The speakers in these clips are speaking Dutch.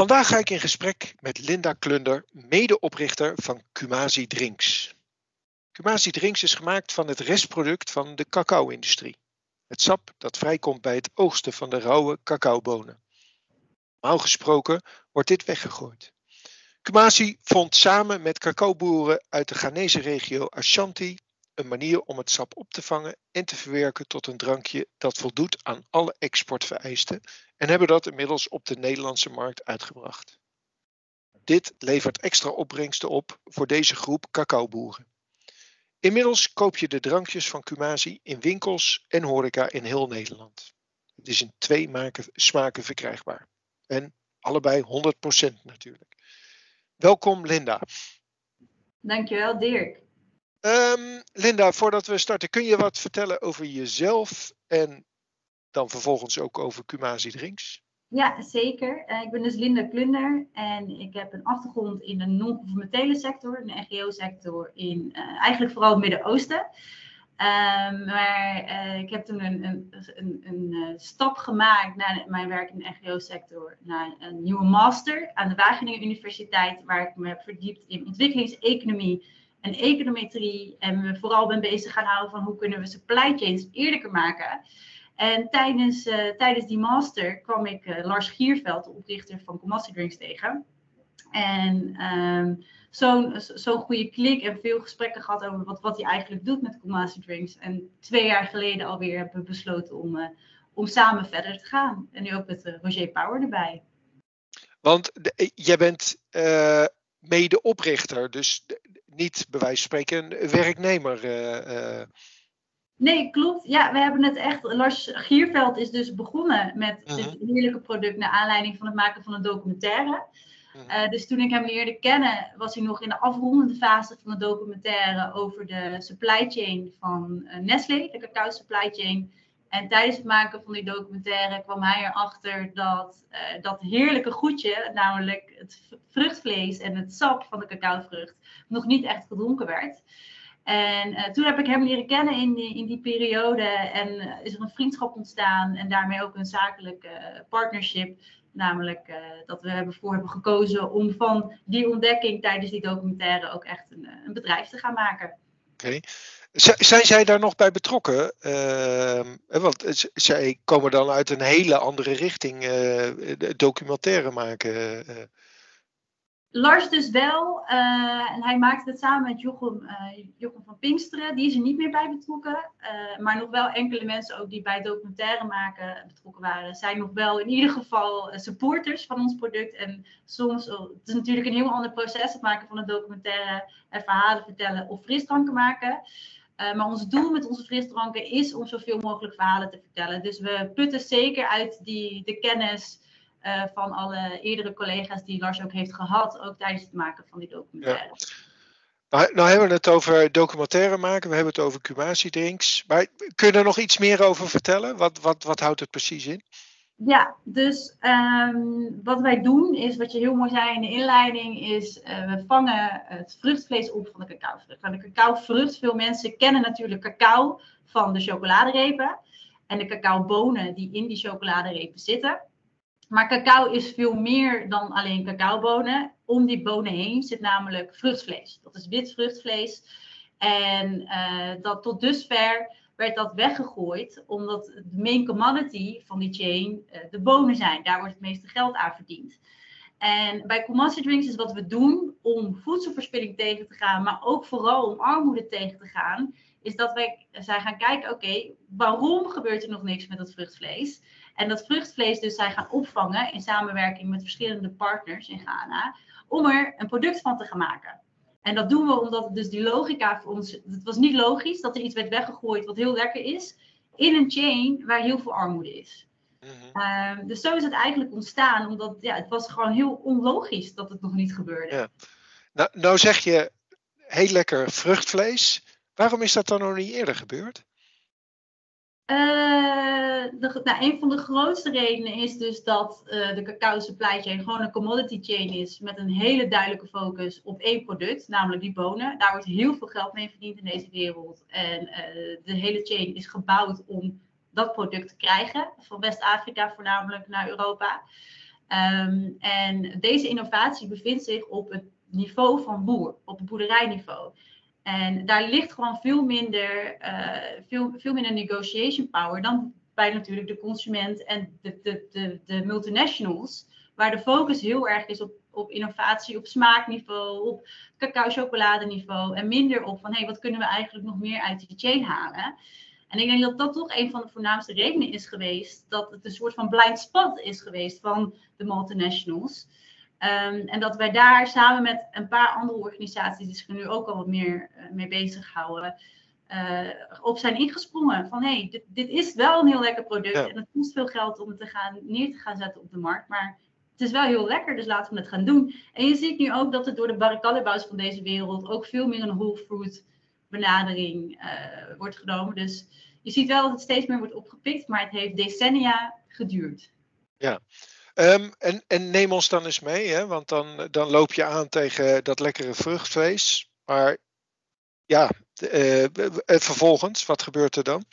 Vandaag ga ik in gesprek met Linda Klunder, medeoprichter van Kumasi Drinks. Kumasi Drinks is gemaakt van het restproduct van de cacao-industrie. Het sap dat vrijkomt bij het oogsten van de rauwe cacaobonen. Normaal gesproken wordt dit weggegooid. Kumasi vond samen met cacaoboeren uit de Ghanese regio Ashanti een manier om het sap op te vangen en te verwerken tot een drankje dat voldoet aan alle exportvereisten en hebben dat inmiddels op de Nederlandse markt uitgebracht. Dit levert extra opbrengsten op voor deze groep cacaoboeren. Inmiddels koop je de drankjes van Kumasi in winkels en horeca in heel Nederland. Het is in twee smaken verkrijgbaar. En allebei 100% natuurlijk. Welkom Linda. Dankjewel Dirk. Um, Linda, voordat we starten, kun je wat vertellen over jezelf en dan vervolgens ook over Kumasi Drinks? Ja, zeker. Uh, ik ben dus Linda Klunder en ik heb een achtergrond in de non-conformatele sector, de NGO-sector, in uh, eigenlijk vooral het Midden-Oosten. Um, maar uh, ik heb toen een, een, een, een stap gemaakt naar mijn werk in de NGO-sector, naar een nieuwe master aan de Wageningen Universiteit, waar ik me heb verdiept in ontwikkelingseconomie en econometrie. En me vooral ben bezig gaan houden van hoe kunnen we supply chains eerlijker maken. En tijdens, uh, tijdens die master kwam ik uh, Lars Gierveld, de oprichter van Commassi Drinks, tegen. En um, zo'n zo goede klik en veel gesprekken gehad over wat, wat hij eigenlijk doet met Commassi Drinks. En twee jaar geleden alweer hebben we besloten om, uh, om samen verder te gaan. En nu ook met Roger Power erbij. Want jij bent medeoprichter, dus niet bij wijze van spreken een werknemer. Nee, klopt. Ja, we hebben het echt. Lars Gierveld is dus begonnen met uh -huh. dit heerlijke product naar aanleiding van het maken van een documentaire. Uh -huh. uh, dus toen ik hem leerde kennen, was hij nog in de afrondende fase van de documentaire over de supply chain van Nestlé, de cacao supply chain. En tijdens het maken van die documentaire kwam hij erachter dat uh, dat heerlijke goedje, namelijk het vruchtvlees en het sap van de cacaovrucht, nog niet echt gedronken werd. En uh, toen heb ik hem leren kennen in die, in die periode en uh, is er een vriendschap ontstaan en daarmee ook een zakelijke partnership. Namelijk dat we ervoor hebben gekozen om van die ontdekking tijdens die documentaire ook echt een, een bedrijf te gaan maken. Oké. Zijn zij daar nog bij betrokken? Uh, want zij komen dan uit een hele andere richting, documentaire maken. Lars dus wel. Uh, en hij maakte het samen met Jochem, Jochem van Pinksteren. Die is er niet meer bij betrokken. maar nog wel enkele mensen ook die bij documentaire maken betrokken waren. Zijn nog wel in ieder geval supporters van ons product. En soms, oh, het is natuurlijk een heel ander proces. Het maken van een documentaire. En verhalen vertellen of frisdranken maken. Maar ons doel met onze frisdranken is om zoveel mogelijk verhalen te vertellen. Dus we putten zeker uit die, de kennis uh, van alle eerdere collega's die Lars ook heeft gehad, ook tijdens het maken van die documentaire. Ja. Nou, nou hebben we het over documentaire maken, we hebben het over Kumasi drinks. Maar kun je er nog iets meer over vertellen? Wat, wat, wat houdt het precies in? Ja, dus um, wat wij doen is, wat je heel mooi zei in de inleiding, is uh, we vangen het vruchtvlees op van de cacaovrucht. Van de cacaovrucht, veel mensen kennen natuurlijk cacao van de chocoladerepen en de cacaobonen die in die chocoladerepen zitten. Maar cacao is veel meer dan alleen cacaobonen. Om die bonen heen zit namelijk vruchtvlees. Dat is wit vruchtvlees. En uh, dat tot dusver werd dat weggegooid, omdat de main commodity van die chain uh, de bonen zijn. Daar wordt het meeste geld aan verdiend. En bij Commander Drinks is wat we doen om voedselverspilling tegen te gaan, maar ook vooral om armoede tegen te gaan, is dat wij zijn gaan kijken, oké, waarom gebeurt er nog niks met dat vruchtvlees? En dat vruchtvlees dus zijn gaan opvangen in samenwerking met verschillende partners in Ghana, om er een product van te gaan maken. En dat doen we omdat dus die logica voor ons, het was niet logisch dat er iets werd weggegooid wat heel lekker is, in een chain waar heel veel armoede is. Mm-hmm. Uh, dus zo is het eigenlijk ontstaan, omdat ja, het was gewoon heel onlogisch dat het nog niet gebeurde. Ja. Nou, nou zeg je heel lekker vruchtvlees. Waarom is dat dan nog niet eerder gebeurd? Uh, de, nou, een van de grootste redenen is dus dat uh, de cacao supply chain gewoon een commodity chain is met een hele duidelijke focus op één product, namelijk die bonen. Daar wordt heel veel geld mee verdiend in deze wereld. En uh, de hele chain is gebouwd om dat product te krijgen, van West-Afrika voornamelijk naar Europa. Ehm, en deze innovatie bevindt zich op het niveau van boer, op het boerderijniveau. En daar ligt gewoon veel minder, uh, veel, veel minder negotiation power dan bij natuurlijk de consument en de, de, de, de multinationals, waar de focus heel erg is op, op innovatie, op smaakniveau, op cacao-chocoladeniveau en minder op van hé, hey, wat kunnen we eigenlijk nog meer uit die chain halen. En ik denk dat dat toch een van de voornaamste redenen is geweest dat het een soort van blind spot is geweest van de multinationals. Um, en dat wij daar samen met een paar andere organisaties die zich er nu ook al wat meer uh, mee bezighouden, uh, op zijn ingesprongen. Van hé, hey, dit, dit, is wel een heel lekker product en het kost veel geld om het te gaan, neer te gaan zetten op de markt. Maar het is wel heel lekker, dus laten we het gaan doen. En je ziet nu ook dat het door de barricadebouwers van deze wereld ook veel meer een whole fruit benadering uh, wordt genomen. Dus je ziet wel dat het steeds meer wordt opgepikt, maar het heeft decennia geduurd. Ja, um, en, en, neem ons dan eens mee, hè? want dan, dan loop je aan tegen dat lekkere vruchtvlees. Maar ja, uh, vervolgens, wat gebeurt er dan?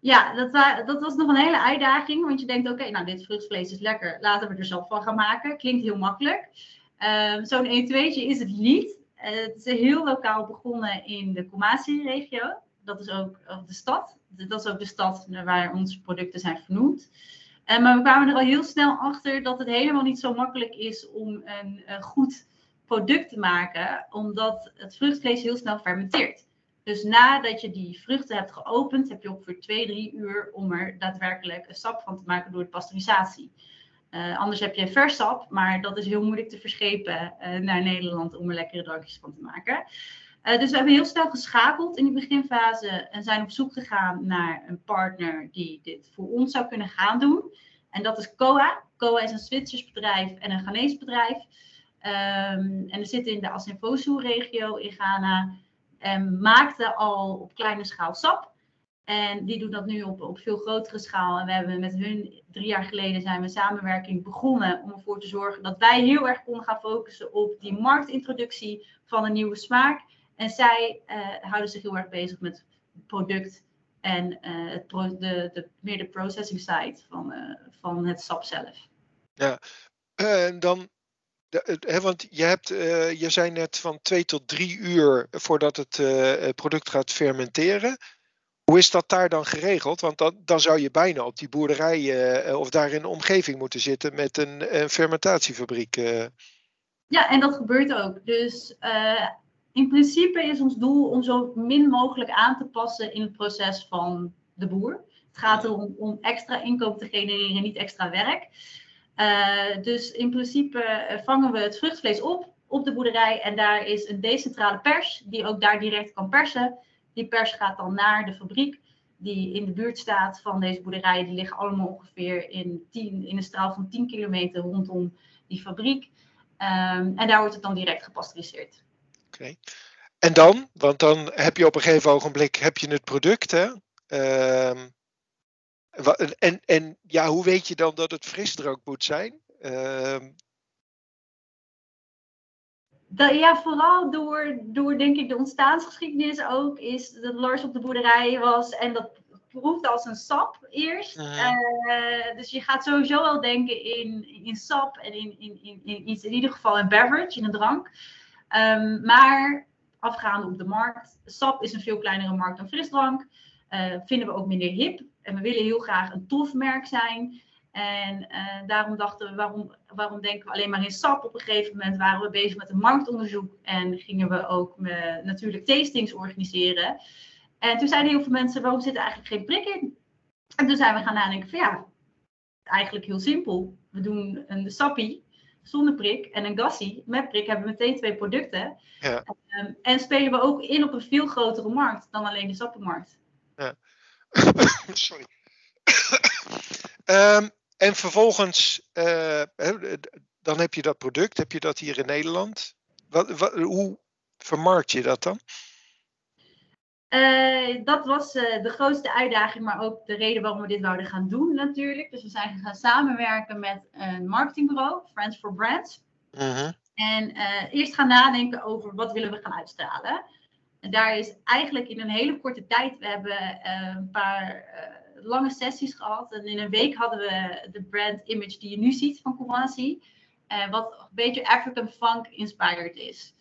Ja, dat, dat, was nog een hele uitdaging. Want je denkt, oké, nou dit vruchtvlees is lekker. Laten we er zelf van gaan maken. Klinkt heel makkelijk. Uh, Zo'n 1 2 is het niet. Uh, het is heel lokaal begonnen in de Kumasi-regio. Dat is ook de stad. Dat is ook de stad waar onze producten zijn vernoemd. Uh, maar we kwamen er al heel snel achter dat het helemaal niet zo makkelijk is om een, goed product te maken, omdat het vruchtvlees heel snel fermenteert. Dus nadat je die vruchten hebt geopend, heb je ongeveer 2, 3 uur om er daadwerkelijk een sap van te maken door de pasteurisatie. Uh, anders heb je vers sap, maar dat is heel moeilijk te verschepen uh, naar Nederland om er lekkere drankjes van te maken. Uh, dus we hebben heel snel geschakeld in die beginfase en zijn op zoek gegaan naar een partner die dit voor ons zou kunnen gaan doen. En dat is COA. COA is een Zwitsers bedrijf en een Ghanese bedrijf. Um, en we zitten in de Asenfosu-regio in Ghana. En maakte al op kleine schaal sap. En die doen dat nu op, op veel grotere schaal. En we hebben met hun drie jaar geleden zijn we samenwerking begonnen om ervoor te zorgen dat wij heel erg konden gaan focussen op die marktintroductie van een nieuwe smaak. En zij uh, houden zich heel erg bezig met het product en uh, het pro de, de, meer de processing side van, uh, van het sap zelf. Ja, en dan He, want je, hebt, uh, je zei net van twee tot drie uur voordat het uh, product gaat fermenteren. Hoe is dat daar dan geregeld? Want dan, dan zou je bijna op die boerderij uh, of daar in de omgeving moeten zitten met een, een fermentatiefabriek. Ja, en dat gebeurt ook. Dus in principe is ons doel om zo min mogelijk aan te passen in het proces van de boer. Het gaat erom om extra inkoop te genereren, niet extra werk. Uh, dus in principe eh, vangen we het vruchtvlees op op de boerderij en daar is een decentrale pers die ook daar direct kan persen. Die pers gaat dan naar de fabriek die in de buurt staat van deze boerderijen. Die liggen allemaal ongeveer in, 10, in een straal van 10 kilometer rondom die fabriek. Um, en daar wordt het dan direct gepasteuriseerd. Oké. Okay. En dan, want dan heb je op een gegeven ogenblik heb je het product, hè? Um, en, en ja, hoe weet je dan dat het frisdrank moet zijn? Uh... ja, vooral door, door denk ik de ontstaansgeschiedenis ook, is dat Lars op de boerderij was en dat proeft als een sap eerst. Uh uh, dus je gaat sowieso wel denken in, in sap en in, in, in, in, in ieder geval een beverage, in een drank. Um, maar afgaande op de markt, sap is een veel kleinere markt dan frisdrank. Uh, vinden we ook minder hip. En we willen heel graag een tof merk zijn. En uh, daarom dachten we, waarom, waarom denken we alleen maar in sap? Op een gegeven moment waren we bezig met een marktonderzoek en gingen we ook natuurlijk tastings organiseren. En toen zeiden heel veel mensen, waarom zit er eigenlijk geen prik in? En toen zijn we gaan nadenken van ja, eigenlijk heel simpel. We doen een sappie zonder prik en een gassie met prik. Hebben we meteen twee producten. Ja. Um, en spelen we ook in op een veel grotere markt dan alleen de sappenmarkt. Ja. Sorry. um, en vervolgens, uh, dan heb je dat product, heb je dat hier in Nederland. Wat, wat, hoe vermarkt je dat dan? Uh, dat was uh, de grootste uitdaging, maar ook de reden waarom we dit wouden gaan doen natuurlijk. Dus we zijn gaan samenwerken met een marketingbureau, Friends for Brands. -huh. En eerst gaan nadenken over wat willen we gaan uitstralen. En daar is eigenlijk in een hele korte tijd, we hebben een paar lange sessies gehad. En in een week hadden we de brand image die je nu ziet van Kumasi. wat een beetje African funk inspired is.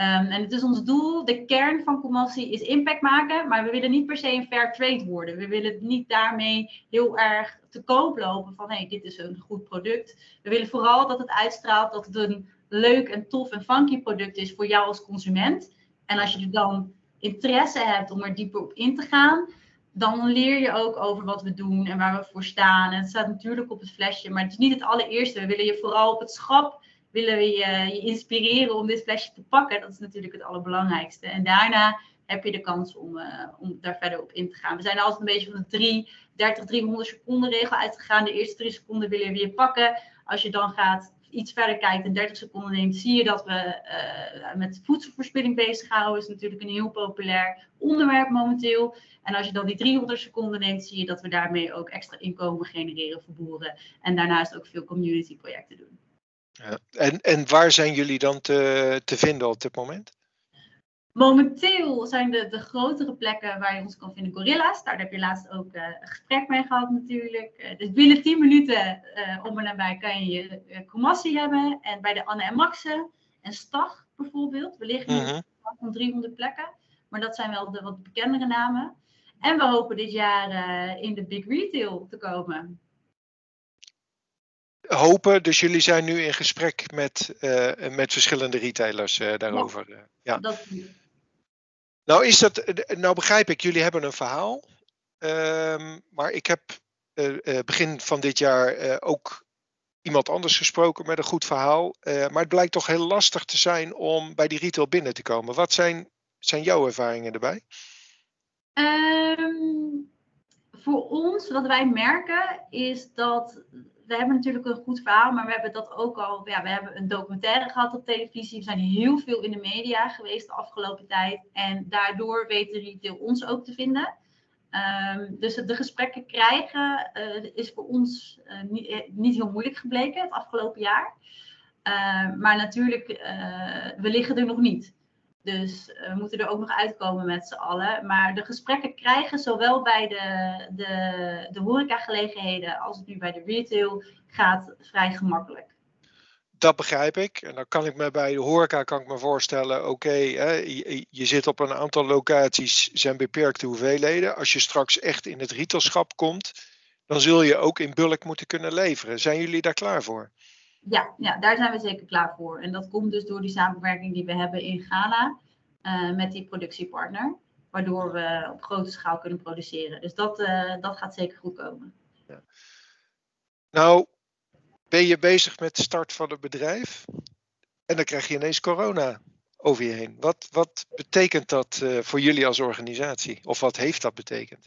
Um, en het is ons doel, de kern van Kumasi is impact maken, maar we willen niet per se een fair trade worden. We willen niet daarmee heel erg te koop lopen van hé, hey, dit is een goed product. We willen vooral dat het uitstraalt dat het een leuk en tof en funky product is voor jou als consument. En als je er dan interesse hebt om er dieper op in te gaan, dan leer je ook over wat we doen en waar we voor staan. En het staat natuurlijk op het flesje, maar het is niet het allereerste. We willen je vooral op het schap willen we je, inspireren om dit flesje te pakken. Dat is natuurlijk het allerbelangrijkste. En daarna heb je de kans om, uh, om daar verder op in te gaan. We zijn altijd een beetje van de 3, 30, 300 seconden regel uitgegaan. De eerste drie seconden willen we je pakken. Als je dan gaat iets verder kijkt en 30 seconden neemt, zie je dat we uh, met voedselverspilling bezighouden. is natuurlijk een heel populair onderwerp momenteel. En als je dan die 300 seconden neemt, zie je dat we daarmee ook extra inkomen genereren voor boeren. En daarnaast ook veel community projecten doen. Ja. En, en waar zijn jullie dan te, te vinden op dit moment? Momenteel zijn de, de grotere plekken waar je ons kan vinden Gorilla's. Daar heb je laatst ook uh, een gesprek mee gehad natuurlijk. Uh, dus binnen 10 minuten uh, om en nabij kan je je commassie hebben. En bij de Anne en Maxe en Stag bijvoorbeeld. We liggen nu mm -hmm. 300 plekken. Maar dat zijn wel de wat bekendere namen. En we hopen dit jaar in de big retail te komen hopen. Dus jullie zijn nu in gesprek met, uh, met verschillende retailers uh, daarover. Ja, ja. Dat... Nou, is dat, nou begrijp ik, jullie hebben een verhaal. Um, maar ik heb uh, begin van dit jaar ook iemand anders gesproken met een goed verhaal. maar het blijkt toch heel lastig te zijn om bij die retail binnen te komen. Wat zijn, zijn jouw ervaringen erbij? Um, voor ons, wat wij merken, is dat we hebben natuurlijk een goed verhaal, maar we hebben dat ook al. Ja, we hebben een documentaire gehad op televisie. We zijn heel veel in de media geweest de afgelopen tijd. En daardoor weten retail ons ook te vinden. Um, dus de gesprekken krijgen uh, is voor ons uh, niet, eh, niet, heel moeilijk gebleken het afgelopen jaar. Uh, maar natuurlijk, we liggen er nog niet. Dus eh, we moeten er ook nog uitkomen met z'n allen. Maar de gesprekken krijgen zowel bij de, de, de horecagelegenheden als het nu bij de retail gaat vrij gemakkelijk. Dat begrijp ik. En dan kan ik me bij de horeca kan ik me voorstellen, oké, je, zit op een aantal locaties, zijn beperkte hoeveelheden. Als je straks echt in het retailschap komt, dan zul je ook in bulk moeten kunnen leveren. Zijn jullie daar klaar voor? Ja, ja, daar zijn we zeker klaar voor. En dat komt dus door die samenwerking die we hebben in Ghana uh, met die productiepartner. Waardoor we op grote schaal kunnen produceren. Dus dat, uh, dat gaat zeker goed komen. Ja. Nou, ben je bezig met de start van een bedrijf en dan krijg je ineens corona over je heen. Wat, wat betekent dat uh, voor jullie als organisatie? Of wat heeft dat betekend?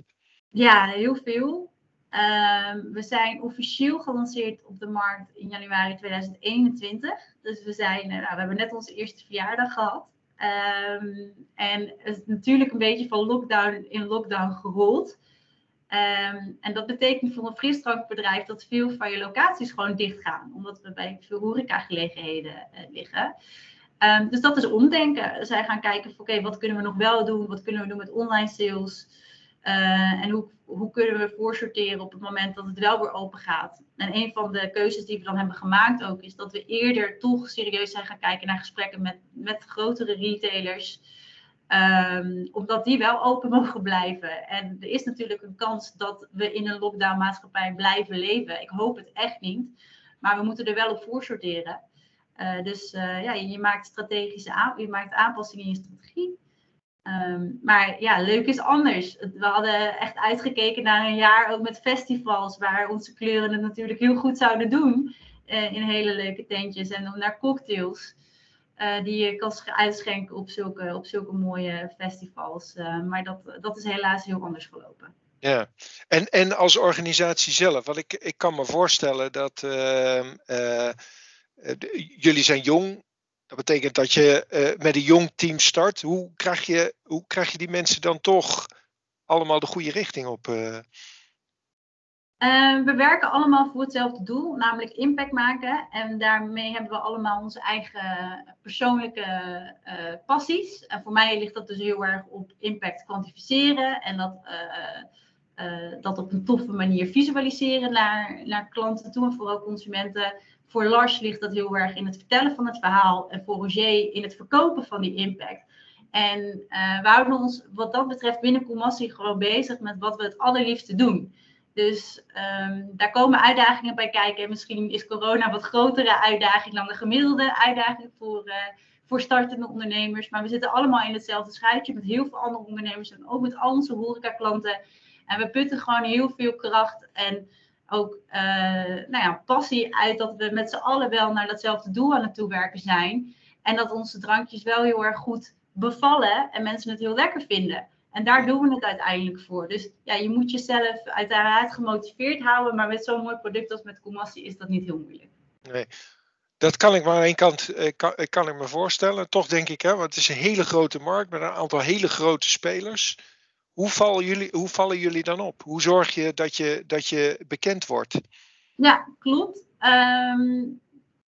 Ja, heel veel. Um, we zijn officieel gelanceerd op de markt in januari 2021. Dus we, zijn, uh, nou, we hebben net onze eerste verjaardag gehad. Um, en het is natuurlijk een beetje van lockdown in lockdown gerold. Um, en dat betekent voor een frisdrankbedrijf dat veel van je locaties gewoon dicht gaan. Omdat we bij veel horecagelegenheden uh, liggen. Um, dus dat is omdenken. Zij gaan kijken, oké, wat kunnen we nog wel doen? Wat kunnen we doen met online sales? Uh, en hoe, hoe kunnen we voorsorteren op het moment dat het wel weer open gaat? En een van de keuzes die we dan hebben gemaakt ook is dat we eerder toch serieus zijn gaan kijken naar gesprekken met, met grotere retailers. Um, omdat die wel open mogen blijven. En er is natuurlijk een kans dat we in een lockdown maatschappij blijven leven. Ik hoop het echt niet. Maar we moeten er wel op voorsorteren. Uh, dus uh, ja, je maakt strategische je maakt aanpassingen in je strategie. Um, maar ja, leuk is anders. We hadden echt uitgekeken naar een jaar ook met festivals, waar onze kleuren het natuurlijk heel goed zouden doen. Uh, in hele leuke tentjes en naar cocktails. Uh, die je kan uitschenken op zulke, op zulke mooie festivals. Uh, maar dat, dat is helaas heel anders gelopen. Ja, en, en als organisatie zelf, want ik, ik kan me voorstellen dat ehm, jullie zijn jong, dat betekent dat je uh, met een jong team start. Hoe krijg, je, hoe krijg je die mensen dan toch allemaal de goede richting op? Uh... Uh, we werken allemaal voor hetzelfde doel, namelijk impact maken. En daarmee hebben we allemaal onze eigen persoonlijke uh, passies. En voor mij ligt dat dus heel erg op impact kwantificeren en dat, dat op een toffe manier visualiseren naar, naar klanten toe en vooral consumenten. Voor Lars ligt dat heel erg in het vertellen van het verhaal en voor Roger in het verkopen van die impact. En we houden ons wat dat betreft binnen Commassie gewoon bezig met wat we het allerliefste doen. Dus um, daar komen uitdagingen bij kijken. Misschien is corona wat grotere uitdaging dan de gemiddelde uitdaging voor, uh, voor startende ondernemers. Maar we zitten allemaal in hetzelfde schuitje met heel veel andere ondernemers en ook met al onze horecaklanten. En we putten gewoon heel veel kracht en ook uh, nou ja, passie uit dat we met z'n allen wel naar datzelfde doel aan het toewerken zijn. En dat onze drankjes wel heel erg goed bevallen en mensen het heel lekker vinden. En daar doen we het uiteindelijk voor. Dus ja, je moet jezelf uiteraard gemotiveerd houden, maar met zo'n mooi product als met Commassie is dat niet heel moeilijk. Nee. Dat kan ik maar aan één kant eh, kan, eh, kan ik me voorstellen. Toch denk ik, hè, want het is een hele grote markt met een aantal hele grote spelers. Hoe vallen jullie, hoe vallen jullie dan op? Hoe zorg je dat je, dat je bekend wordt? Ja, klopt. Um,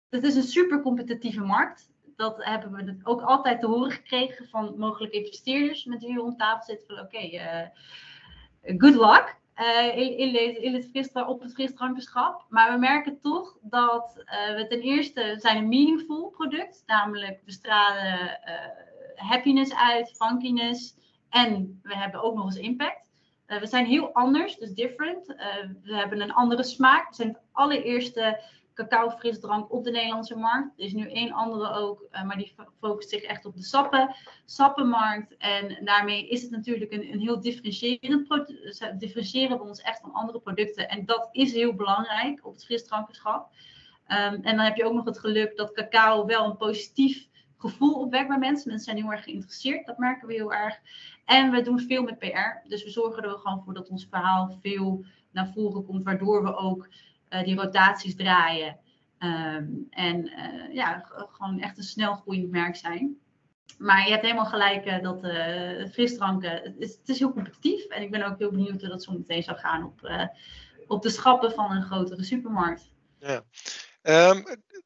het is een super competitieve markt dat hebben we ook altijd te horen gekregen van mogelijke investeerders met wie we om tafel zitten. Van oké, uh, good luck uh, in, in, in, het op het frisdrankenschap. Maar we merken toch dat uh, we ten eerste zijn een meaningful product. Namelijk we stralen happiness uit, funkiness. En we hebben ook nog eens impact. we zijn heel anders, dus different. we hebben een andere smaak. We zijn het allereerste cacao frisdrank op de Nederlandse markt. Er is nu één andere ook, uh, maar die focust zich echt op de sappen, sappenmarkt. En daarmee is het natuurlijk een, een heel differentiërend product. Eh, differentiëren we ons echt van andere producten. En dat is heel belangrijk op het frisdrankenschap. Um, en dan heb je ook nog het geluk dat cacao wel een positief gevoel opwekt bij mensen. Mensen zijn heel erg geïnteresseerd, dat merken we heel erg. En we doen veel met PR. Dus we zorgen er gewoon voor dat ons verhaal veel naar voren komt, waardoor we ook uh, die rotaties draaien. Um, en uh, ja, gewoon echt een snel groeiend merk zijn. Maar je hebt helemaal gelijk uh, dat frisdranken, het is, het is, heel competitief. En ik ben ook heel benieuwd hoe dat zo meteen zou gaan op, op de schappen van een grotere supermarkt. Ja. Um,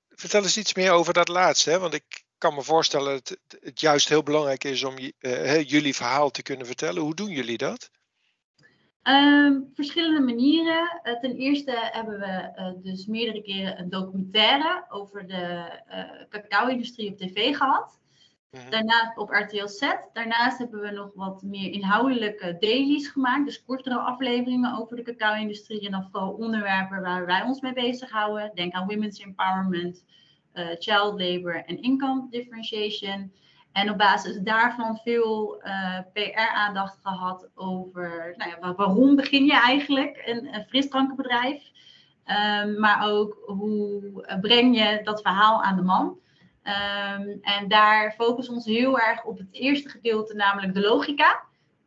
vertel eens iets meer over dat laatste. Hè? Want ik kan me voorstellen dat het, juist heel belangrijk is om jullie verhaal te kunnen vertellen. Hoe doen jullie dat? Um, verschillende manieren. Uh, ten eerste hebben we uh, dus meerdere keren een documentaire over de cacao-industrie op tv gehad. Mm Daarnaast op RTL Z. Daarnaast hebben we nog wat meer inhoudelijke dailies gemaakt. Dus kortere afleveringen over de cacao-industrie. En dan vooral onderwerpen waar wij ons mee bezighouden. Denk aan women's empowerment, child labor en income differentiation. En op basis daarvan veel eh, PR-aandacht gehad over nou ja, waarom begin je eigenlijk een, frisdrankenbedrijf. Um, maar ook hoe eh, breng je dat verhaal aan de man. Um, en daar focussen we ons heel erg op het eerste gedeelte, namelijk de logica.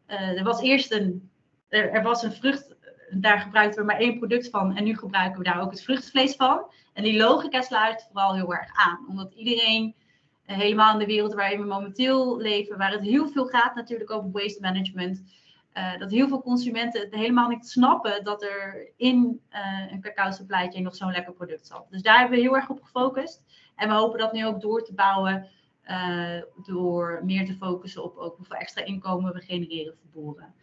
Uh, er was eerst een, er, was een vrucht, daar gebruikten we maar één product van en nu gebruiken we daar ook het vruchtvlees van. En die logica sluit vooral heel erg aan, omdat iedereen eh, helemaal in de wereld waarin we momenteel leven, waar het heel veel gaat natuurlijk over waste management. Uh, dat heel veel consumenten het helemaal niet snappen dat er in uh, een cacao supply chain nog zo'n lekker product zat. Dus daar hebben we heel erg op gefocust. En we hopen dat nu ook door te bouwen door meer te focussen op ook hoeveel extra inkomen we genereren voor boeren.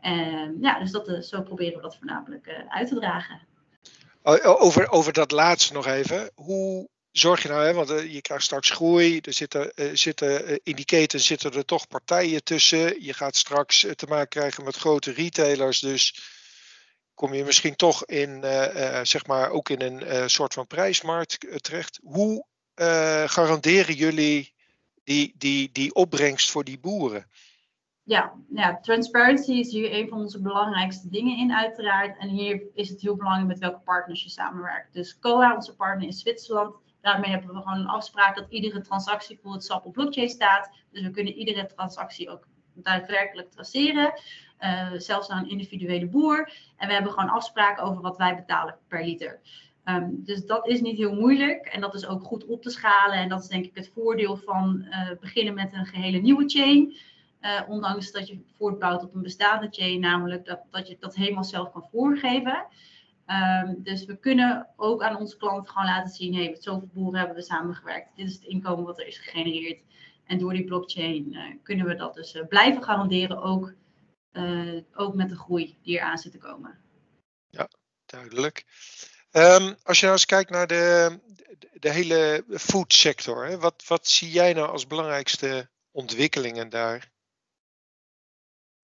En ja, dus dat, zo proberen we dat voornamelijk uit te dragen. Over, over dat laatste nog even. Hoe zorg je nou, hè, want uh, je krijgt straks groei, er zitten, zitten in die keten zitten er toch partijen tussen. Je gaat straks te maken krijgen met grote retailers, dus kom je misschien toch in, zeg maar, ook in een soort van prijsmarkt terecht. Hoe garanderen jullie die, die, die opbrengst voor die boeren? Ja, ja, transparency is hier een van onze belangrijkste dingen in, uiteraard. En hier is het heel belangrijk met welke partners je samenwerkt. Dus COA, onze partner in Zwitserland, Daarmee hebben we gewoon een afspraak dat iedere transactie voor het SAP op blockchain staat. Dus we kunnen iedere transactie ook daadwerkelijk traceren. Uh, zelfs naar een individuele boer. En we hebben gewoon afspraken over wat wij betalen per liter. Um, dus dat is niet heel moeilijk en dat is ook goed op te schalen. En dat is denk ik het voordeel van uh, beginnen met een gehele nieuwe chain. Ondanks dat je voortbouwt op een bestaande chain, namelijk dat, dat je dat helemaal zelf kan voorgeven. Ehm, dus we kunnen ook aan onze klanten gewoon laten zien, hey, met zoveel boeren hebben we samengewerkt. Dit is het inkomen wat er is gegenereerd. En door die blockchain uh, kunnen we dat dus uh, blijven garanderen, ook, ook met de groei die eraan zit te komen. Ja, duidelijk. Um, als je nou eens kijkt naar de, de hele food sector, hè, wat, wat zie jij nou als belangrijkste ontwikkelingen daar?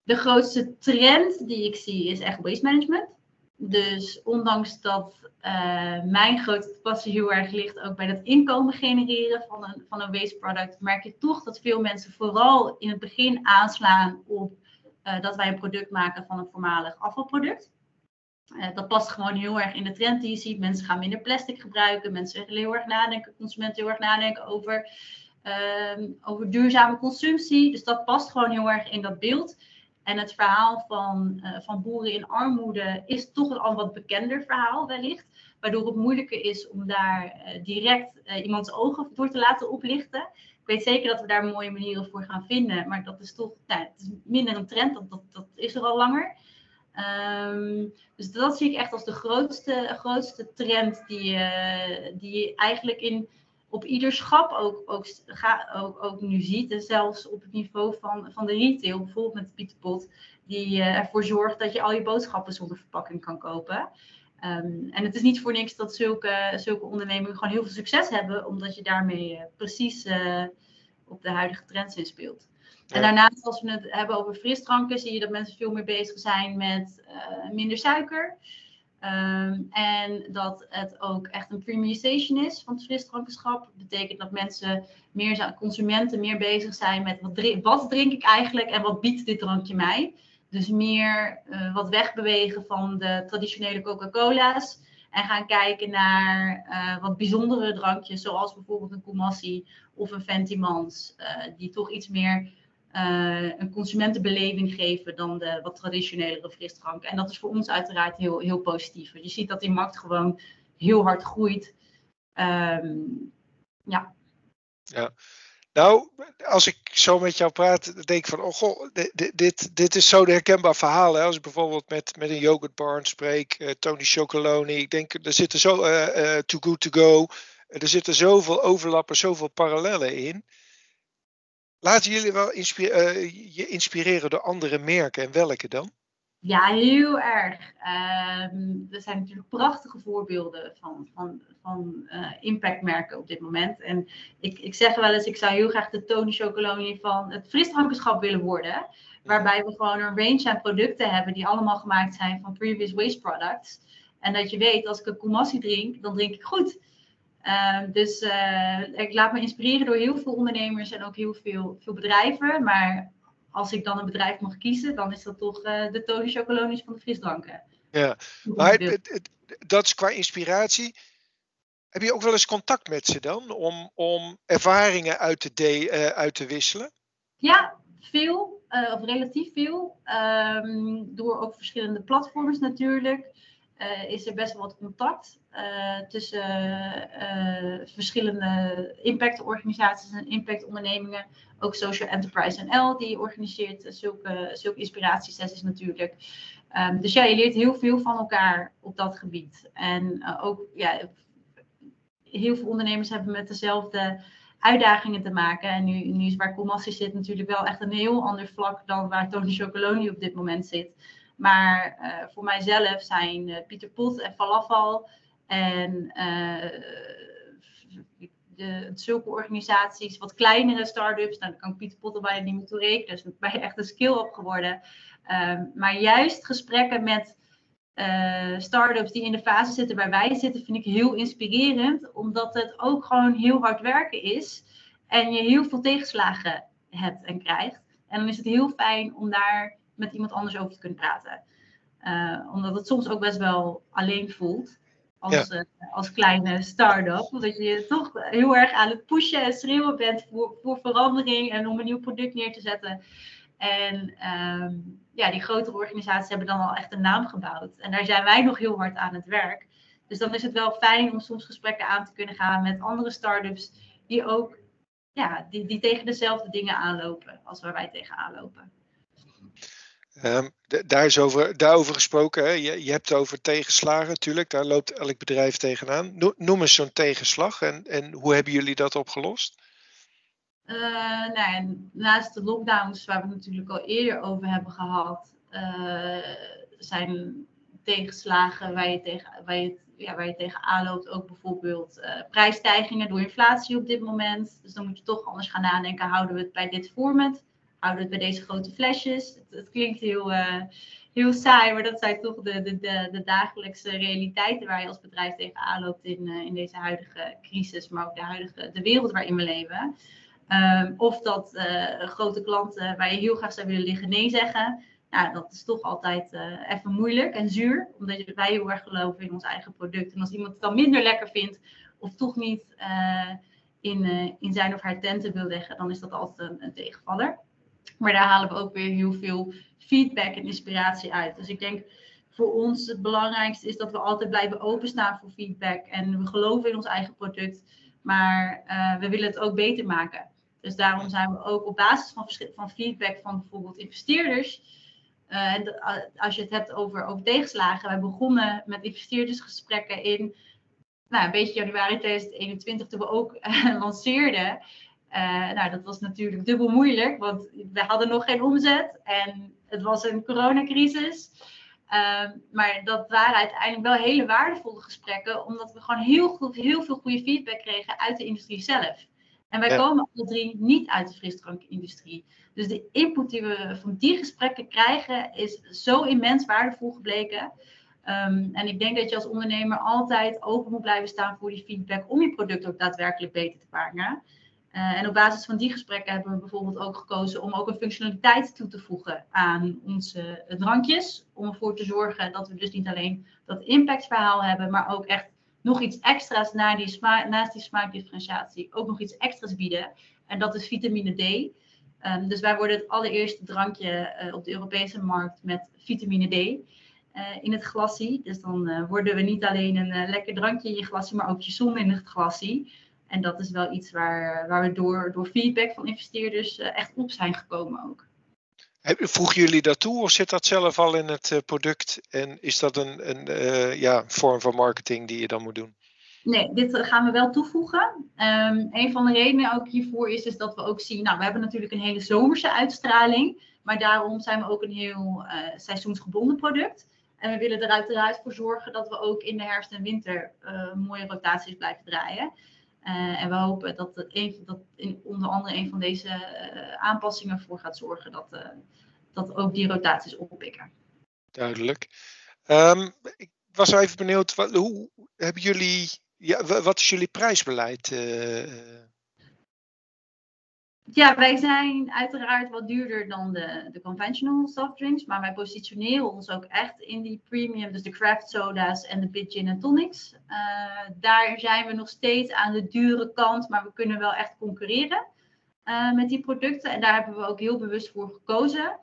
De grootste trend die ik zie is echt waste management. Dus ondanks dat uh, mijn grote passie heel erg ligt ook bij het inkomen genereren van een, van een waste product, merk je toch dat veel mensen vooral in het begin aanslaan op uh, dat wij een product maken van een voormalig afvalproduct. Uh, dat past gewoon heel erg in de trend die je ziet. Mensen gaan minder plastic gebruiken, mensen heel erg nadenken, consumenten heel erg nadenken over, ehm, over duurzame consumptie. Dus dat past gewoon heel erg in dat beeld. En het verhaal van, uh, van boeren in armoede is toch een al wat bekender verhaal wellicht. Waardoor het moeilijker is om daar uh, direct uh, iemands ogen door te laten oplichten. Ik weet zeker dat we daar mooie manieren voor gaan vinden. Maar dat is toch nou, het is minder een trend. Dat, dat, dat is er al langer. Um, dus dat zie ik echt als de grootste, grootste trend die, die eigenlijk in op ieder schap ook, ook, ook, ook nu ziet. En zelfs op het niveau van, van de retail, bijvoorbeeld met Pieterpot, die uh, ervoor zorgt dat je al je boodschappen zonder verpakking kan kopen. Um, en het is niet voor niks dat zulke, zulke ondernemingen gewoon heel veel succes hebben, omdat je daarmee uh, precies uh, op de huidige trends inspeelt. Ja. En daarnaast, als we het hebben over frisdranken, zie je dat mensen veel meer bezig zijn met minder suiker. Um, en dat het ook echt een premiumization is van het frisdrankenschap. Dat betekent dat mensen, meer, consumenten, meer bezig zijn met wat, drink, wat drink ik eigenlijk en wat biedt dit drankje mij. Dus meer uh, wat wegbewegen van de traditionele Coca-Cola's. En gaan kijken naar uh, wat bijzondere drankjes, zoals bijvoorbeeld een Koumassi of een Ventimans. Uh, die toch iets meer een consumentenbeleving geven dan de wat traditionelere frisdranken. En dat is voor ons uiteraard heel, heel positief. Je ziet dat die markt gewoon heel hard groeit. Um, ja. Ja. Nou, als ik zo met jou praat, denk ik van, oh goh, dit, dit, dit is zo'n herkenbaar verhaal. Hè? Als ik bijvoorbeeld met, met een yoghurtbarn spreek, uh, Tony Chocoloni, ik denk, er zitten zo, uh, Too Good To Go, er zitten zoveel overlappen, zoveel parallellen in. Laten jullie wel uh, je inspireren door andere merken en welke dan? Ja, heel erg. Um, er zijn natuurlijk prachtige voorbeelden van, van, van uh, impactmerken op dit moment. En ik, ik zeg wel eens, ik zou heel graag de Tony Chocoloni van het frisdrankenschap willen worden. Waarbij we gewoon een range aan producten hebben die allemaal gemaakt zijn van previous waste products. En dat je weet, als ik een Koumassi drink, dan drink ik goed. Uh, dus uh, ik laat me inspireren door heel veel ondernemers en ook heel veel, veel bedrijven. Maar als ik dan een bedrijf mag kiezen, dan is dat toch uh, de Tony Chocolonis van de frisdranken. Ja, maar het, het, het, dat is qua inspiratie. Heb je ook wel eens contact met ze dan om, om ervaringen uit te, de, uit te wisselen? Ja, veel, of relatief veel. Um, door ook verschillende platforms natuurlijk. Uh, is er best wel wat contact uh, tussen uh, verschillende impactorganisaties en impactondernemingen. Ook Social Enterprise NL, die organiseert zulke, zulke inspiratiesessies natuurlijk. Um, dus ja, je leert heel veel van elkaar op dat gebied. En ook ja, heel veel ondernemers hebben met dezelfde uitdagingen te maken. En nu, nu is waar Comassi zit natuurlijk wel echt een heel ander vlak dan waar Tony Chocoloni op dit moment zit. Maar uh, voor mijzelf zijn uh, Pieter Pot en Falafel en uh, de, zulke organisaties, wat kleinere start-ups, nou, dan kan Pieter Pot er bijna niet meer toe rekenen, dus ben je echt een skill-up geworden. Um, maar juist gesprekken met uh, start-ups die in de fase zitten waar wij zitten, vind ik heel inspirerend, omdat het ook gewoon heel hard werken is en je heel veel tegenslagen hebt en krijgt. En dan is het heel fijn om daar met iemand anders over te kunnen praten. Uh, omdat het soms ook best wel alleen voelt. Als, ja. uh, als kleine start-up. Omdat je toch heel erg aan het pushen en schreeuwen bent voor, voor verandering en om een nieuw product neer te zetten. En um, ja, die grotere organisaties hebben dan al echt een naam gebouwd. En daar zijn wij nog heel hard aan het werk. Dus dan is het wel fijn om soms gesprekken aan te kunnen gaan met andere start-ups die ook ja, die, die tegen dezelfde dingen aanlopen als waar wij tegen aanlopen. Um, daar is over, daarover gesproken. Hè? Je, je hebt over tegenslagen natuurlijk. Daar loopt elk bedrijf tegenaan. Noem eens zo'n tegenslag en, en hoe hebben jullie dat opgelost? Uh, nou, naast de lockdowns, waar we het natuurlijk al eerder over hebben gehad, uh, zijn tegenslagen waar je, tegen, waar, je, ja, waar je tegen aanloopt. Ook bijvoorbeeld uh, prijsstijgingen door inflatie op dit moment. Dus dan moet je toch anders gaan nadenken. Houden we het bij dit format? Houden het bij deze grote flesjes? Het, het klinkt heel, uh, heel saai, maar dat zijn toch de, de, de, de, dagelijkse realiteiten waar je als bedrijf tegen aanloopt in, uh, in deze huidige crisis, maar ook de huidige de wereld waarin we leven. Um, of dat grote klanten waar je heel graag zou willen liggen nee zeggen. Nou, dat is toch altijd even moeilijk en zuur, omdat wij heel erg geloven in ons eigen product. En als iemand het dan minder lekker vindt of toch niet in, in zijn of haar tenten wil leggen, dan is dat altijd een, een, tegenvaller. Maar daar halen we ook weer heel veel feedback en inspiratie uit. Dus ik denk voor ons het belangrijkste is dat we altijd blijven openstaan voor feedback. En we geloven in ons eigen product, maar we willen het ook beter maken. Dus daarom zijn we ook op basis van, van feedback van bijvoorbeeld investeerders uh, als je het hebt over, over tegenslagen, wij begonnen met investeerdersgesprekken in nou, een beetje januari 2021, toen we ook lanceerden. Uh, nou, dat was natuurlijk dubbel moeilijk, want we hadden nog geen omzet en het was een coronacrisis. Uh, maar dat waren uiteindelijk wel hele waardevolle gesprekken, omdat we gewoon heel, goed, heel veel goede feedback kregen uit de industrie zelf. En wij komen alle drie niet uit de frisdrankindustrie. Dus de input die we van die gesprekken krijgen is zo immens waardevol gebleken. Um, en ik denk dat je als ondernemer altijd open moet blijven staan voor die feedback om je product ook daadwerkelijk beter te maken. Uh, en op basis van die gesprekken hebben we bijvoorbeeld ook gekozen om ook een functionaliteit toe te voegen aan onze drankjes. Om ervoor te zorgen dat we dus niet alleen dat impactverhaal hebben, maar ook echt nog iets extra's na die naast die smaakdifferentiatie ook nog iets extra's bieden. En dat is vitamine D. Um, dus wij worden het allereerste drankje uh, op de Europese markt met vitamine D uh, in het glasie. Dus dan worden we niet alleen een lekker drankje in je glasie, maar ook je zon in het glasie. En dat is wel iets waar, waar we door, door feedback van investeerders echt op zijn gekomen ook. Voegen jullie dat toe of zit dat zelf al in het product? En is dat een, een ja, vorm van marketing die je dan moet doen? Nee, dit gaan we wel toevoegen. Um, een van de redenen ook hiervoor is, is dat we ook zien, nou, we hebben natuurlijk een hele zomerse uitstraling, maar daarom zijn we ook een heel uh, seizoensgebonden product. En we willen er uiteraard voor zorgen dat we ook in de herfst en winter uh, mooie rotaties blijven draaien. Uh, en we hopen dat, dat in, onder andere een van deze aanpassingen voor gaat zorgen dat, dat ook die rotaties oppikken. Duidelijk. Um, ik was even benieuwd, wat, hoe hebben jullie ja, wat is jullie prijsbeleid? Ja, wij zijn uiteraard wat duurder dan de, de conventional soft drinks, maar wij positioneren ons ook echt in die premium, dus de craft soda's en de bit gin en tonics. Uh, daar zijn we nog steeds aan de dure kant, maar we kunnen wel echt concurreren uh, met die producten. En daar hebben we ook heel bewust voor gekozen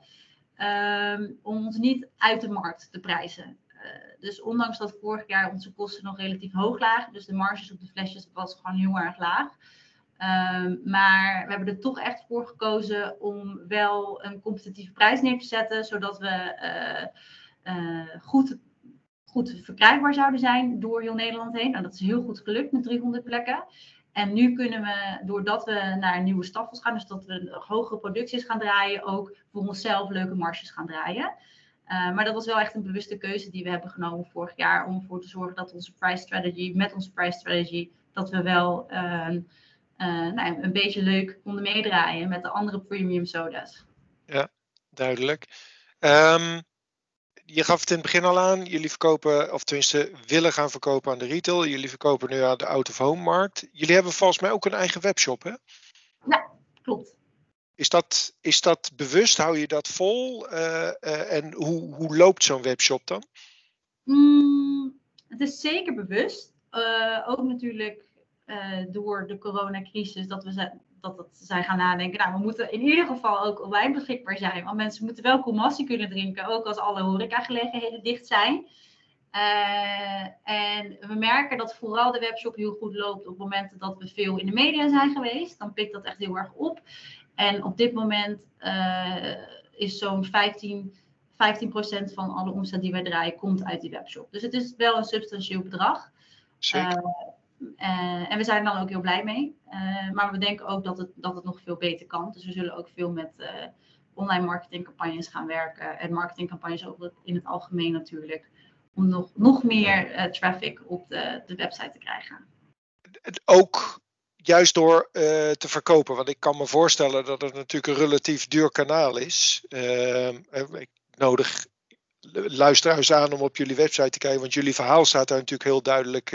um, om ons niet uit de markt te prijzen. Eh, dus ondanks dat vorig jaar onze kosten nog relatief hoog lagen, dus de marges op de flesjes was gewoon heel erg laag. Um, maar we hebben er toch echt voor gekozen om wel een competitieve prijs neer te zetten, zodat we uh, goed, goed verkrijgbaar zouden zijn door heel Nederland heen. Nou, dat is heel goed gelukt met 300 plekken. En nu kunnen we, doordat we naar nieuwe staffels gaan, dus dat we hogere producties gaan draaien, ook voor onszelf leuke marges gaan draaien. Uh, maar dat was wel echt een bewuste keuze die we hebben genomen vorig jaar om ervoor te zorgen dat onze price strategy, met onze price strategy, dat we wel uh, nou, een beetje leuk konden meedraaien met de andere premium soda's. Ja, duidelijk. Um, je gaf het in het begin al aan, jullie verkopen, of tenminste willen gaan verkopen aan de retail. Jullie verkopen nu aan de out-of-home markt. Jullie hebben volgens mij ook een eigen webshop, hè? Ja, klopt. Is dat, is dat bewust? Hou je dat vol? Uh, uh, en hoe, hoe loopt zo'n webshop dan? Mm, het is zeker bewust. Uh, ook natuurlijk door de coronacrisis dat we dat, dat zijn gaan nadenken. Nou, we moeten in ieder geval ook online beschikbaar zijn. Want mensen moeten wel commassie kunnen drinken, ook als alle horecagelegenheden dicht zijn. Uh, en we merken dat vooral de webshop heel goed loopt op momenten dat we veel in de media zijn geweest. Dan pikt dat echt heel erg op. En op dit moment uh, is zo'n 15, 15% van alle omzet die wij draaien, komt uit die webshop. Dus het is wel een substantieel bedrag. Zeker. Uh, en we zijn dan ook heel blij mee. maar we denken ook dat het, dat het nog veel beter kan. Dus we zullen ook veel met online marketingcampagnes gaan werken. En marketingcampagnes ook in het algemeen natuurlijk om nog, nog meer traffic op de, de website te krijgen. Ook juist door te verkopen, want ik kan me voorstellen dat het natuurlijk een relatief duur kanaal is. Uh, ik nodig luisteraars aan om op jullie website te kijken, want jullie verhaal staat daar natuurlijk heel duidelijk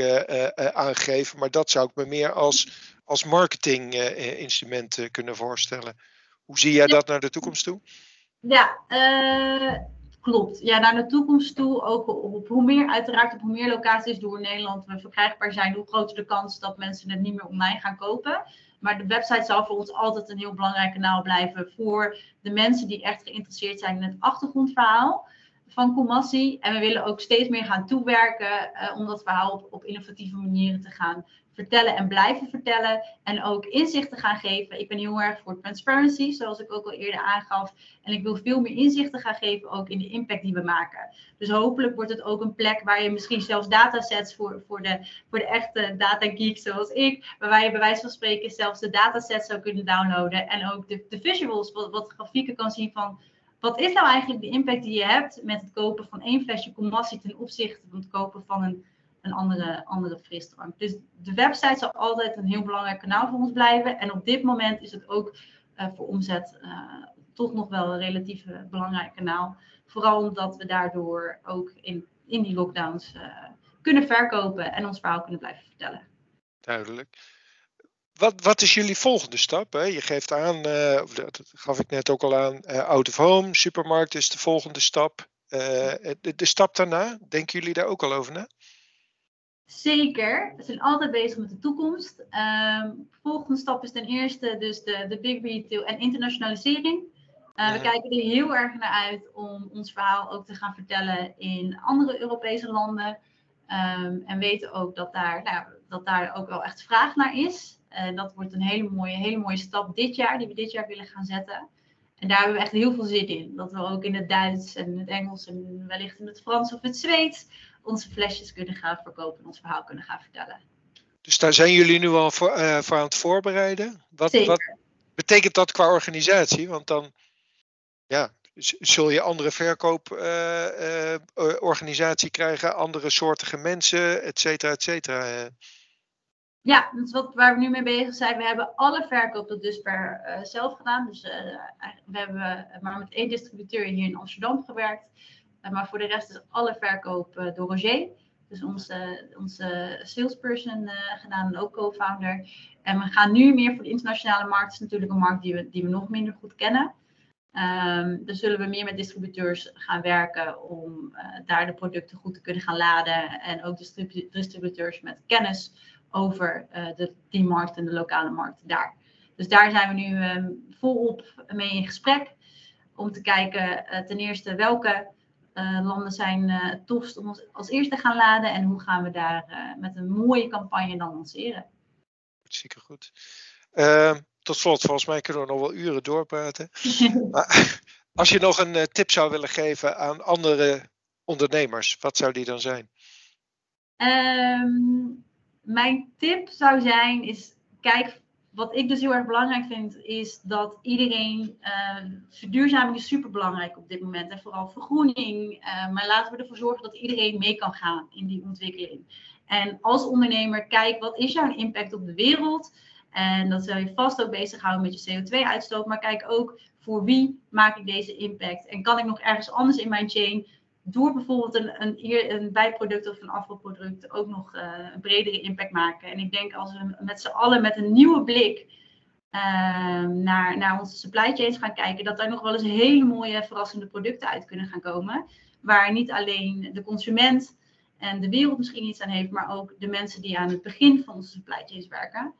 aangegeven. Maar dat zou ik me meer als, als marketinginstrument kunnen voorstellen. Hoe zie jij dat naar de toekomst toe? Ja, Klopt. Ja, naar de toekomst toe, ook op hoe meer, uiteraard op hoe meer locaties door Nederland we verkrijgbaar zijn, hoe groter de kans dat mensen het niet meer online gaan kopen. Maar de website zal voor ons altijd een heel belangrijk kanaal blijven voor de mensen die echt geïnteresseerd zijn in het achtergrondverhaal van Commassi. En we willen ook steeds meer gaan toewerken uh, om dat verhaal op, innovatieve manieren te gaan vertellen en blijven vertellen. En ook inzichten gaan geven. Ik ben heel erg voor transparency, zoals ik ook al eerder aangaf. En ik wil veel meer inzichten gaan geven, ook in de impact die we maken. Dus hopelijk wordt het ook een plek waar je misschien zelfs datasets voor, voor, de, voor de echte data geeks zoals ik, waar je bij wijze van spreken zelfs de datasets zou kunnen downloaden. En ook de, de visuals, wat grafieken kan zien van wat is nou eigenlijk de impact die je hebt met het kopen van één flesje Commassie ten opzichte van het kopen van een een andere, andere frisdrank. Dus de website zal altijd een heel belangrijk kanaal voor ons blijven. En op dit moment is het ook uh, voor omzet uh, toch nog wel een relatief belangrijk kanaal. Vooral omdat we daardoor ook in, in die lockdowns kunnen verkopen en ons verhaal kunnen blijven vertellen. Duidelijk. Wat, wat is jullie volgende stap? Hè? Je geeft aan, dat gaf ik net ook al aan, out of home, supermarkt is de volgende stap. De, de stap daarna, denken jullie daar ook al over na? Zeker, we zijn altijd bezig met de toekomst. Um, volgende stap is ten eerste dus de, de big retail en internationalisering. Uh, we kijken er heel erg naar uit om ons verhaal ook te gaan vertellen in andere Europese landen. Um, en weten ook dat daar, nou, dat daar ook wel echt vraag naar is. En dat wordt een hele mooie, hele mooie stap dit jaar, die we dit jaar willen gaan zetten. En daar hebben we echt heel veel zin in. Dat we ook in het Duits en het Engels en wellicht in het Frans of het Zweeds onze flesjes kunnen gaan verkopen en ons verhaal kunnen gaan vertellen. Dus daar zijn jullie nu al voor, uh, voor aan het voorbereiden. Wat, wat, betekent dat qua organisatie? Want dan ja, zul je andere verkooporganisatie uh, uh, krijgen, andere soortige mensen, et cetera, et cetera. Ja, wat, waar we nu mee bezig zijn. We hebben alle verkoop tot dusver zelf gedaan. Dus we hebben maar met één distributeur hier in Amsterdam gewerkt. Eh, maar voor de rest is alle verkoop eh, door Roger. Dus onze, onze salesperson eh, gedaan en ook co-founder. En we gaan nu meer voor de internationale markt. Dat is natuurlijk een markt die we, die we nog minder goed kennen. Um, zullen we meer met distributeurs gaan werken om daar de producten goed te kunnen gaan laden. En ook distribu distributeurs met kennis over uh, de, die markt en de lokale markt daar. Dus daar zijn we nu um, volop mee in gesprek. Om te kijken uh, ten eerste welke uh, landen zijn het tofst om ons als eerste gaan laden en hoe gaan we daar met een mooie campagne dan lanceren. Zeker goed. Ehm, tot slot, volgens mij kunnen we nog wel uren doorpraten. maar als je nog een tip zou willen geven aan andere ondernemers, wat zou die dan zijn? Um, mijn tip zou zijn, is kijk wat ik dus heel erg belangrijk vind, is dat iedereen. Uh, verduurzaming is super belangrijk op dit moment. En vooral vergroening. Uh, maar laten we ervoor zorgen dat iedereen mee kan gaan in die ontwikkeling. En als ondernemer, kijk wat is jouw impact op de wereld. En dat zal je vast ook bezighouden met je CO2-uitstoot. Maar kijk ook voor wie maak ik deze impact. En kan ik nog ergens anders in mijn chain door bijvoorbeeld een, een, een bijproduct of een afvalproduct ook nog uh, een bredere impact maken. En ik denk als we met z'n allen met een nieuwe blik uh, naar, naar onze supply chains gaan kijken, dat daar nog wel eens hele mooie verrassende producten uit kunnen gaan komen. Waar niet alleen de consument en de wereld misschien iets aan heeft, maar ook de mensen die aan het begin van onze supply chains werken.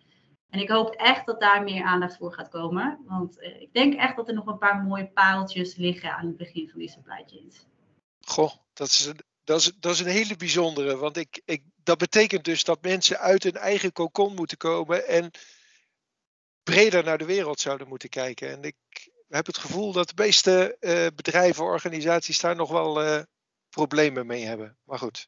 En ik hoop echt dat daar meer aandacht voor gaat komen. Want uh, ik denk echt dat er nog een paar mooie pareltjes liggen aan het begin van die supply chains. Goh, dat is dat is, dat is een hele bijzondere. Want ik, ik, dat betekent dus dat mensen uit hun eigen kokon moeten komen en breder naar de wereld zouden moeten kijken. En ik heb het gevoel dat de meeste uh, bedrijven, organisaties daar nog wel uh, problemen mee hebben. Maar goed.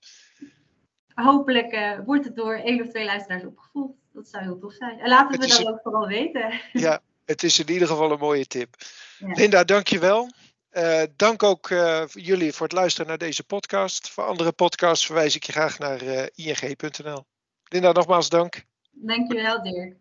Hopelijk uh, wordt het door één of twee luisteraars opgevolgd. Dat zou heel tof zijn. En laten we dat ook vooral weten. Ja, het is in ieder geval een mooie tip. Ja. Linda, dankjewel. Uh, dank ook uh, jullie voor het luisteren naar deze podcast. Voor andere podcasts verwijs ik je graag naar uh, ing.nl. Linda, nogmaals dank. Dankjewel, Dirk.